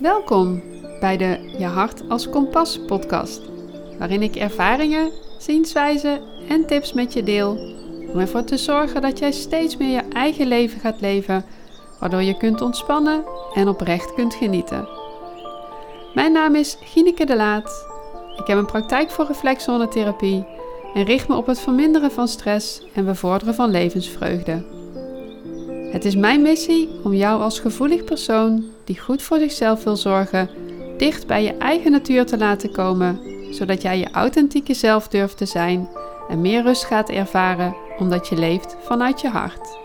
Welkom bij de Je Hart als Kompas podcast, waarin ik ervaringen, zienswijzen en tips met je deel om ervoor te zorgen dat jij steeds meer je eigen leven gaat leven, waardoor je kunt ontspannen en oprecht kunt genieten. Mijn naam is Gineke de Laat. Ik heb een praktijk voor reflexzonetherapie en richt me op het verminderen van stress en bevorderen van levensvreugde. Het is mijn missie om jou als gevoelig persoon die goed voor zichzelf wil zorgen, dicht bij je eigen natuur te laten komen, zodat jij je authentieke zelf durft te zijn en meer rust gaat ervaren omdat je leeft vanuit je hart.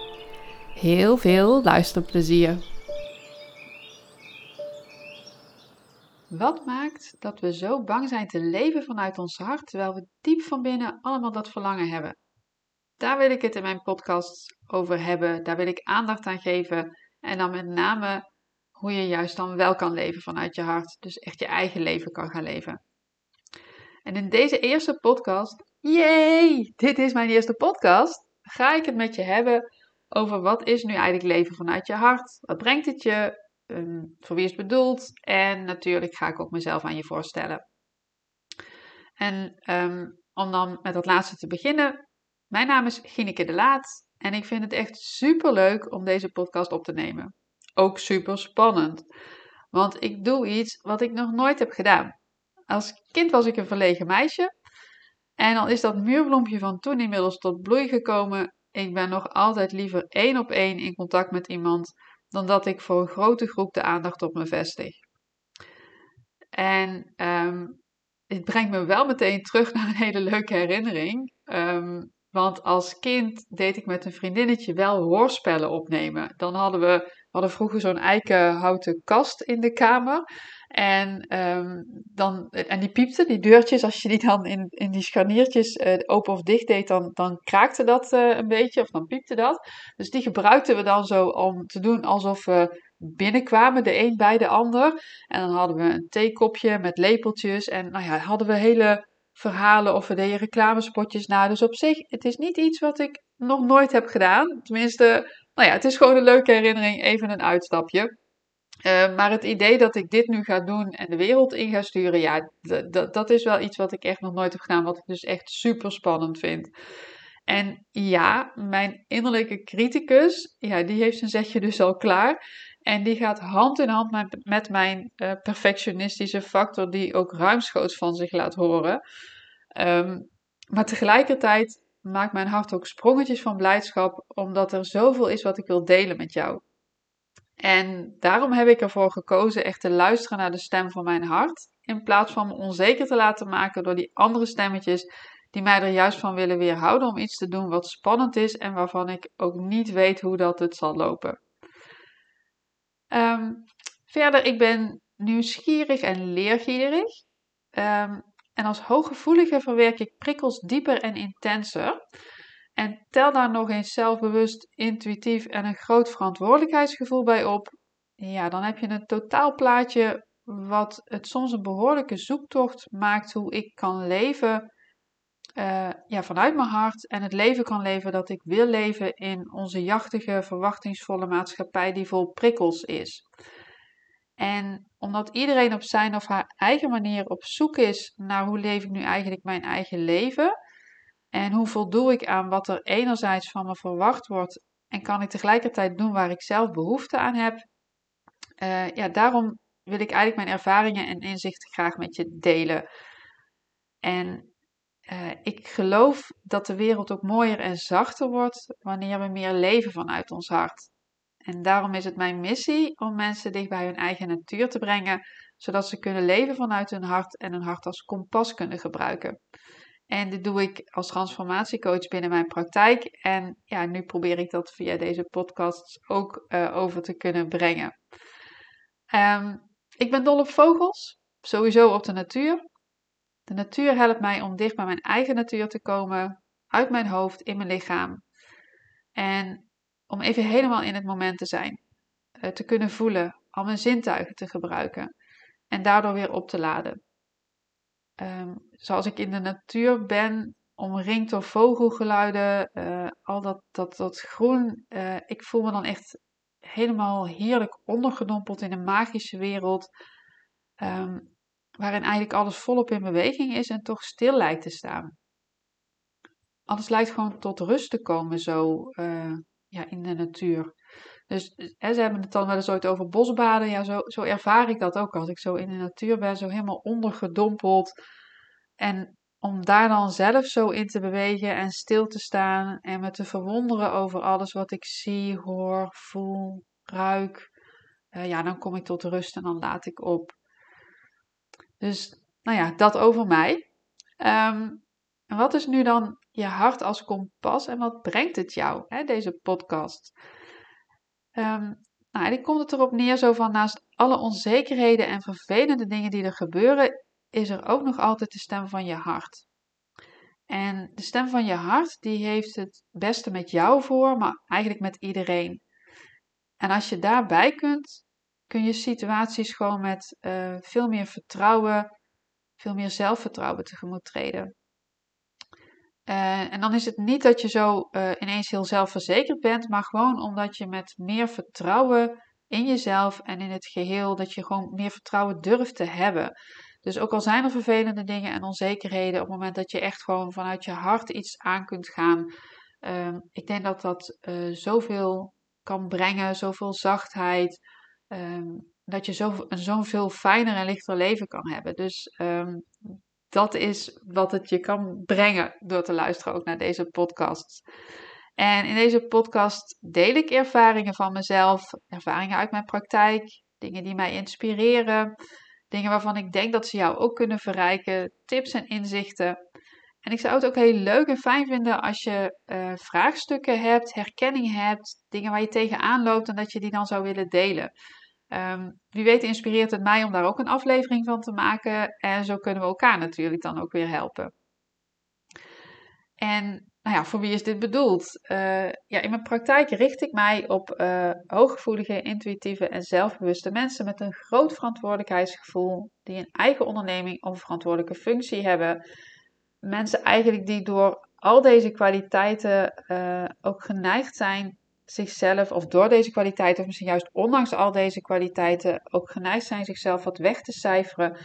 Heel veel luisterplezier. Wat maakt dat we zo bang zijn te leven vanuit ons hart, terwijl we diep van binnen allemaal dat verlangen hebben? Daar wil ik het in mijn podcast over hebben. Daar wil ik aandacht aan geven. En dan met name hoe je juist dan wel kan leven vanuit je hart. Dus echt je eigen leven kan gaan leven. En in deze eerste podcast, yay, dit is mijn eerste podcast, ga ik het met je hebben over wat is nu eigenlijk leven vanuit je hart? Wat brengt het je? Um, voor wie is het bedoeld? En natuurlijk ga ik ook mezelf aan je voorstellen. En um, om dan met dat laatste te beginnen. Mijn naam is Gineke de Laat en ik vind het echt super leuk om deze podcast op te nemen. Ook super spannend, want ik doe iets wat ik nog nooit heb gedaan. Als kind was ik een verlegen meisje en dan is dat muurbloempje van toen inmiddels tot bloei gekomen. Ik ben nog altijd liever één op één in contact met iemand dan dat ik voor een grote groep de aandacht op me vestig. En um, het brengt me wel meteen terug naar een hele leuke herinnering. Um, want als kind deed ik met een vriendinnetje wel hoorspellen opnemen. Dan hadden we, hadden vroeger zo'n eikenhouten kast in de kamer. En, um, dan, en die piepte, die deurtjes, als je die dan in, in die scharniertjes uh, open of dicht deed, dan, dan kraakte dat uh, een beetje, of dan piepte dat. Dus die gebruikten we dan zo om te doen alsof we binnenkwamen, de een bij de ander. En dan hadden we een theekopje met lepeltjes en nou ja, hadden we hele verhalen of deden reclamespotjes na. Dus op zich, het is niet iets wat ik nog nooit heb gedaan. Tenminste, nou ja, het is gewoon een leuke herinnering, even een uitstapje. Uh, maar het idee dat ik dit nu ga doen en de wereld in ga sturen, ja, dat is wel iets wat ik echt nog nooit heb gedaan, wat ik dus echt super spannend vind. En ja, mijn innerlijke criticus, ja, die heeft zijn zetje dus al klaar. En die gaat hand in hand met, mijn uh, perfectionistische factor, die ook ruimschoots van zich laat horen. Um, maar tegelijkertijd maakt mijn hart ook sprongetjes van blijdschap, omdat er zoveel is wat ik wil delen met jou. En daarom heb ik ervoor gekozen echt te luisteren naar de stem van mijn hart, in plaats van me onzeker te laten maken door die andere stemmetjes die mij er juist van willen weerhouden om iets te doen wat spannend is en waarvan ik ook niet weet hoe dat het zal lopen. Um, verder, ik ben nieuwsgierig en leergierig. Um, en als hooggevoelige verwerk ik prikkels dieper en intenser. En tel daar nog eens zelfbewust, intuïtief en een groot verantwoordelijkheidsgevoel bij op. Ja, dan heb je een totaalplaatje wat het soms een behoorlijke zoektocht maakt hoe ik kan leven uh, ja, vanuit mijn hart en het leven kan leven dat ik wil leven in onze jachtige, verwachtingsvolle maatschappij die vol prikkels is. En omdat iedereen op zijn of haar eigen manier op zoek is naar hoe leef ik nu eigenlijk mijn eigen leven en hoe voldoe ik aan wat er enerzijds van me verwacht wordt en kan ik tegelijkertijd doen waar ik zelf behoefte aan heb, uh, ja, daarom wil ik eigenlijk mijn ervaringen en inzichten graag met je delen. En uh, ik geloof dat de wereld ook mooier en zachter wordt wanneer we meer leven vanuit ons hart. En daarom is het mijn missie om mensen dicht bij hun eigen natuur te brengen, zodat ze kunnen leven vanuit hun hart en hun hart als kompas kunnen gebruiken. En dit doe ik als transformatiecoach binnen mijn praktijk. En ja, nu probeer ik dat via deze podcast ook uh, over te kunnen brengen. Um, ik ben dol op vogels, sowieso op de natuur. De natuur helpt mij om dicht bij mijn eigen natuur te komen, uit mijn hoofd, in mijn lichaam. En om even helemaal in het moment te zijn, eh, te kunnen voelen, al mijn zintuigen te gebruiken en daardoor weer op te laden. Um, zoals ik in de natuur ben, omringd door vogelgeluiden, uh, al dat, dat, dat groen, uh, ik voel me dan echt helemaal heerlijk ondergedompeld in een magische wereld. Ehm, waarin eigenlijk alles volop in beweging is en toch stil lijkt te staan. Alles lijkt gewoon tot rust te komen zo uh, ja, in de natuur. Dus hè, ze hebben het dan wel eens ooit over bosbaden. Ja, zo, zo ervaar ik dat ook als ik zo in de natuur ben, zo helemaal ondergedompeld. En om daar dan zelf zo in te bewegen en stil te staan en me te verwonderen over alles wat ik zie, hoor, voel, ruik. Uh, ja, dan kom ik tot rust en dan laat ik op. Dus, nou ja, dat over mij. Um, en wat is nu dan je hart als kompas en wat brengt het jou, hè, deze podcast? Um, nou, ik komt het erop neer zo van naast alle onzekerheden en vervelende dingen die er gebeuren, is er ook nog altijd de stem van je hart. En de stem van je hart, die heeft het beste met jou voor, maar eigenlijk met iedereen. En als je daarbij kunt, kun je situaties gewoon met uh, veel meer vertrouwen, veel meer zelfvertrouwen tegemoet treden. Uh, en dan is het niet dat je zo uh, ineens heel zelfverzekerd bent, maar gewoon omdat je met meer vertrouwen in jezelf en in het geheel, dat je gewoon meer vertrouwen durft te hebben. Dus ook al zijn er vervelende dingen en onzekerheden, op het moment dat je echt gewoon vanuit je hart iets aan kunt gaan, uh, ik denk dat dat zoveel kan brengen, zoveel zachtheid, um, dat je zo, zo'n veel fijner en lichter leven kan hebben. Dus um, dat is wat het je kan brengen door te luisteren ook naar deze podcast. En in deze podcast deel ik ervaringen van mezelf, ervaringen uit mijn praktijk, dingen die mij inspireren, dingen waarvan ik denk dat ze jou ook kunnen verrijken, tips en inzichten. En ik zou het ook heel leuk en fijn vinden als je uh, vraagstukken hebt, herkenning hebt, dingen waar je tegenaan loopt en dat je die dan zou willen delen. Um, wie weet inspireert het mij om daar ook een aflevering van te maken. En zo kunnen we elkaar natuurlijk dan ook weer helpen. En nou ja, voor wie is dit bedoeld? Uh, ja, in mijn praktijk richt ik mij op uh, hooggevoelige, intuïtieve en zelfbewuste mensen met een groot verantwoordelijkheidsgevoel, die een eigen onderneming of verantwoordelijke functie hebben. Mensen eigenlijk die door al deze kwaliteiten uh, ook geneigd zijn zichzelf, of door deze kwaliteiten, of misschien juist ondanks al deze kwaliteiten, ook geneigd zijn zichzelf wat weg te cijferen.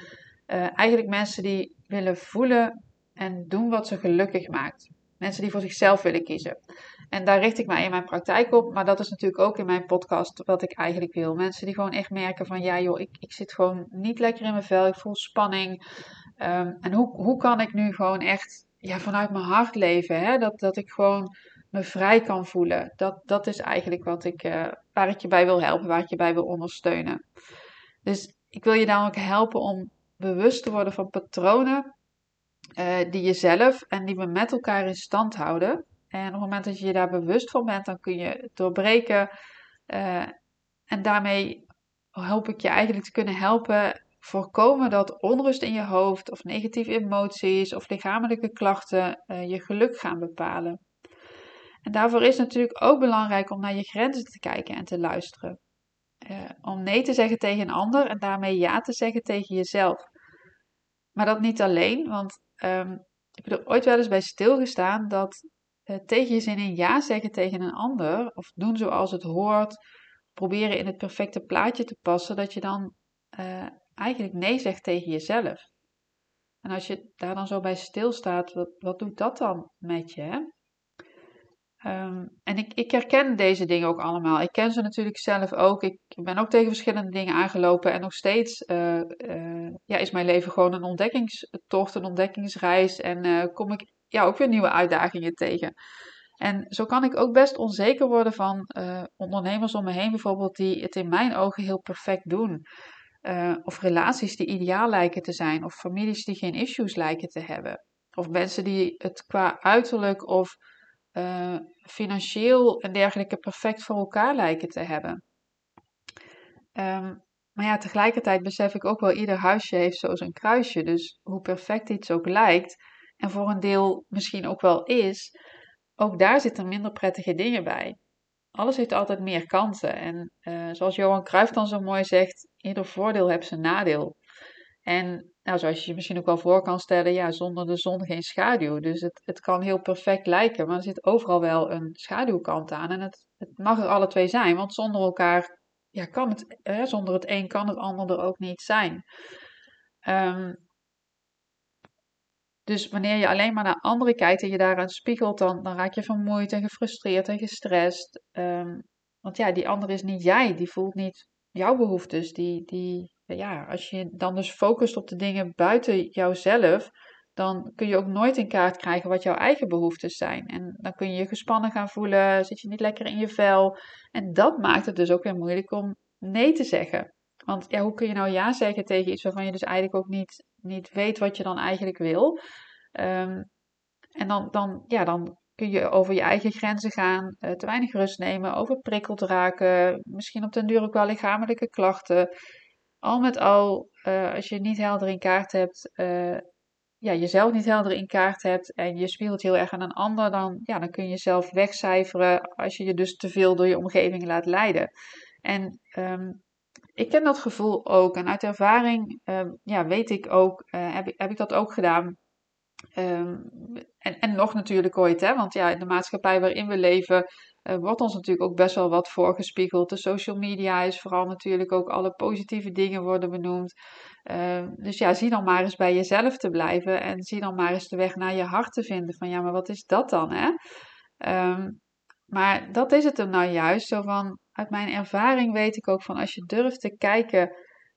Uh, eigenlijk mensen die willen voelen en doen wat ze gelukkig maakt. Mensen die voor zichzelf willen kiezen. En daar richt ik mij in mijn praktijk op, maar dat is natuurlijk ook in mijn podcast wat ik eigenlijk wil. Mensen die gewoon echt merken van ja joh, ik, ik zit gewoon niet lekker in mijn vel, ik voel spanning. Um, en hoe, hoe kan ik nu gewoon echt ja, vanuit mijn hart leven? Hè? Dat, dat ik gewoon me vrij kan voelen. Dat, dat is eigenlijk wat ik, uh, waar ik je bij wil helpen, waar ik je bij wil ondersteunen. Dus ik wil je ook helpen om bewust te worden van patronen uh, die je zelf en die we met elkaar in stand houden. En op het moment dat je je daar bewust van bent, dan kun je het doorbreken. Uh, en daarmee hoop ik je eigenlijk te kunnen helpen voorkomen dat onrust in je hoofd of negatieve emoties of lichamelijke klachten je geluk gaan bepalen. En daarvoor is het natuurlijk ook belangrijk om naar je grenzen te kijken en te luisteren. Uh, om nee te zeggen tegen een ander en daarmee ja te zeggen tegen jezelf. Maar dat niet alleen, want um, ik heb er ooit wel eens bij stilgestaan dat uh, tegen je zin in ja zeggen tegen een ander, of doen zoals het hoort, proberen in het perfecte plaatje te passen, dat je dan eigenlijk nee zegt tegen jezelf. En als je daar dan zo bij stilstaat, wat, wat doet dat dan met je? Hè? Um, en ik, ik herken deze dingen ook allemaal. Ik ken ze natuurlijk zelf ook. Ik ben ook tegen verschillende dingen aangelopen. En nog steeds uh, uh, ja, is mijn leven gewoon een ontdekkingstocht, een ontdekkingsreis. En uh, kom ik ja, ook weer nieuwe uitdagingen tegen. En zo kan ik ook best onzeker worden van ondernemers om me heen, bijvoorbeeld, die het in mijn ogen heel perfect doen. Of relaties die ideaal lijken te zijn. Of families die geen issues lijken te hebben. Of mensen die het qua uiterlijk of uh, financieel en dergelijke perfect voor elkaar lijken te hebben. Um, maar ja, tegelijkertijd besef ik ook wel, ieder huisje heeft zo zijn kruisje. Dus hoe perfect iets ook lijkt, en voor een deel misschien ook wel is, ook daar zitten minder prettige dingen bij. Alles heeft altijd meer kanten. En uh, zoals Johan Cruijff dan zo mooi zegt, ieder voordeel heeft zijn nadeel. En nou, zoals je je misschien ook wel voor kan stellen, ja, zonder de zon geen schaduw. Dus het, het kan heel perfect lijken, maar er zit overal wel een schaduwkant aan. En het, het mag er alle twee zijn, want zonder elkaar, ja, kan het, hè, zonder het een kan het ander er ook niet zijn. Um, dus wanneer je alleen maar naar anderen kijkt en je daaraan spiegelt, dan, dan raak je vermoeid en gefrustreerd en gestrest. Ehm, want ja, die ander is niet jij, die voelt niet jouw behoeftes. Die, die, ja, als je dan dus focust op de dingen buiten jouzelf, dan kun je ook nooit in kaart krijgen wat jouw eigen behoeftes zijn. En dan kun je je gespannen gaan voelen, zit je niet lekker in je vel. En dat maakt het dus ook weer moeilijk om nee te zeggen. Want ja, hoe kun je nou ja zeggen tegen iets waarvan je dus eigenlijk ook niet, niet weet wat je dan eigenlijk wil? Ehm, en dan, dan, ja, dan kun je over je eigen grenzen gaan, uh, te weinig rust nemen, overprikkeld raken, misschien op den duur ook wel lichamelijke klachten. Al met al, uh, als je niet helder in kaart hebt, uh, ja, jezelf niet helder in kaart hebt en je spiegelt heel erg aan een ander, dan, ja, dan kun je jezelf wegcijferen als je je dus te veel door je omgeving laat leiden. En um, ik ken dat gevoel ook. En uit ervaring um, ja, weet ik ook, uh, heb, ik, heb ik dat ook gedaan. Um, en, en nog natuurlijk ooit, hè? want ja, in de maatschappij waarin we leven, uh, wordt ons natuurlijk ook best wel wat voorgespiegeld. De social media is vooral natuurlijk ook alle positieve dingen worden benoemd. Uh, dus ja, zie dan maar eens bij jezelf te blijven en zie dan maar eens de weg naar je hart te vinden. Van ja, maar wat is dat dan, hè? Maar dat is het hem nou juist. Zo van, uit mijn ervaring weet ik ook van als je durft te kijken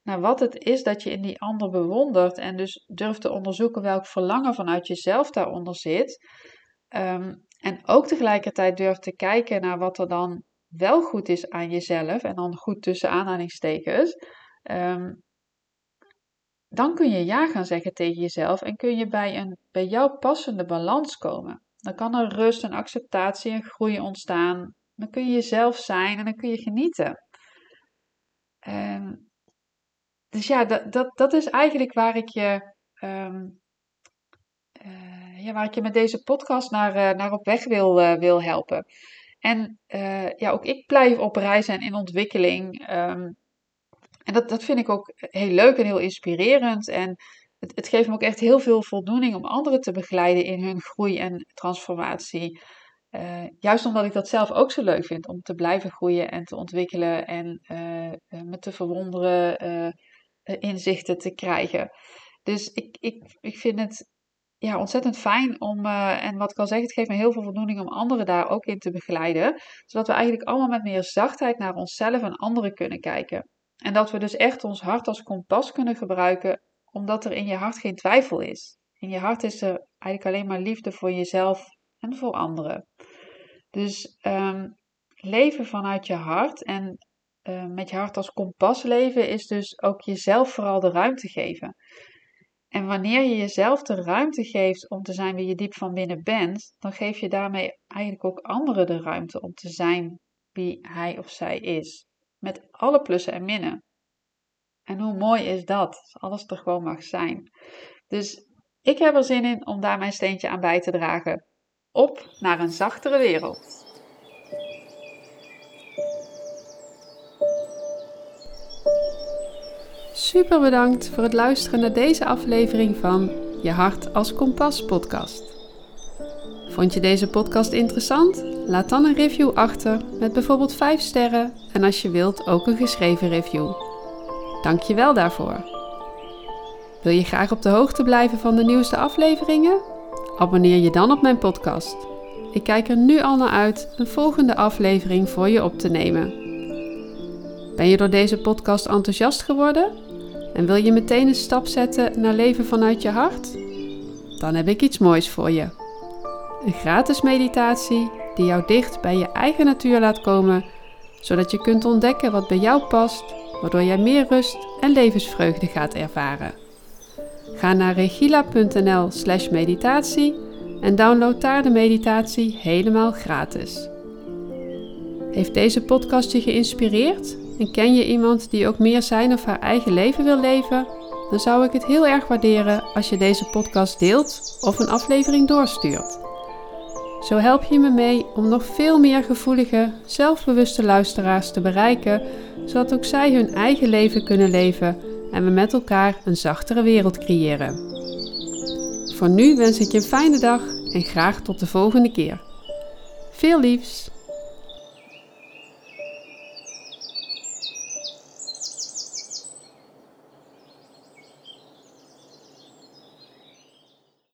naar wat het is dat je in die ander bewondert. En dus durft te onderzoeken welk verlangen vanuit jezelf daaronder zit. Um, en ook tegelijkertijd durft te kijken naar wat er dan wel goed is aan jezelf. En dan goed tussen aanhalingstekens. Um, dan kun je ja gaan zeggen tegen jezelf en kun je bij een bij jou passende balans komen. Dan kan er rust en acceptatie en groei ontstaan. Dan kun je jezelf zijn en dan kun je genieten. Um, dus ja, dat, dat, dat is eigenlijk waar ik je, um, uh, ja, waar ik je met deze podcast naar, uh, naar op weg wil, uh, wil helpen. En ja, ook ik blijf op reis en in ontwikkeling. Um, en dat, dat vind ik ook heel leuk en heel inspirerend. En het, het geeft me ook echt heel veel voldoening om anderen te begeleiden in hun groei en transformatie. Uh, juist omdat ik dat zelf ook zo leuk vind om te blijven groeien en te ontwikkelen en uh, me te verwonderen, inzichten te krijgen. Dus ik, ik, ik vind het ja, ontzettend fijn om, en wat ik al zeg, het geeft me heel veel voldoening om anderen daar ook in te begeleiden. Zodat we eigenlijk allemaal met meer zachtheid naar onszelf en anderen kunnen kijken. En dat we dus echt ons hart als kompas kunnen gebruiken omdat er in je hart geen twijfel is. In je hart is er eigenlijk alleen maar liefde voor jezelf en voor anderen. Dus um, leven vanuit je hart en uh, met je hart als kompas leven is dus ook jezelf vooral de ruimte geven. En wanneer je jezelf de ruimte geeft om te zijn wie je diep van binnen bent, dan geef je daarmee eigenlijk ook anderen de ruimte om te zijn wie hij of zij is. Met alle plussen en minnen. En hoe mooi is dat? Alles er gewoon mag zijn. Dus ik heb er zin in om daar mijn steentje aan bij te dragen. Op naar een zachtere wereld. Super bedankt voor het luisteren naar deze aflevering van Je Hart als Kompas podcast. Vond je deze podcast interessant? Laat dan een review achter met bijvoorbeeld 5 sterren en als je wilt ook een geschreven review. Dank je wel daarvoor. Wil je graag op de hoogte blijven van de nieuwste afleveringen? Abonneer je dan op mijn podcast. Ik kijk er nu al naar uit een volgende aflevering voor je op te nemen. Ben je door deze podcast enthousiast geworden? En wil je meteen een stap zetten naar leven vanuit je hart? Dan heb ik iets moois voor je. Een gratis meditatie die jou dicht bij je eigen natuur laat komen, zodat je kunt ontdekken wat bij jou past waardoor jij meer rust en levensvreugde gaat ervaren. Ga naar regila.nl/slash meditatie en download daar de meditatie helemaal gratis. Heeft deze podcast je geïnspireerd en ken je iemand die ook meer zijn of haar eigen leven wil leven? Dan zou ik het heel erg waarderen als je deze podcast deelt of een aflevering doorstuurt. Zo help je me mee om nog veel meer gevoelige, zelfbewuste luisteraars te bereiken, zodat ook zij hun eigen leven kunnen leven en we met elkaar een zachtere wereld creëren. Voor nu wens ik je een fijne dag en graag tot de volgende keer. Veel liefs!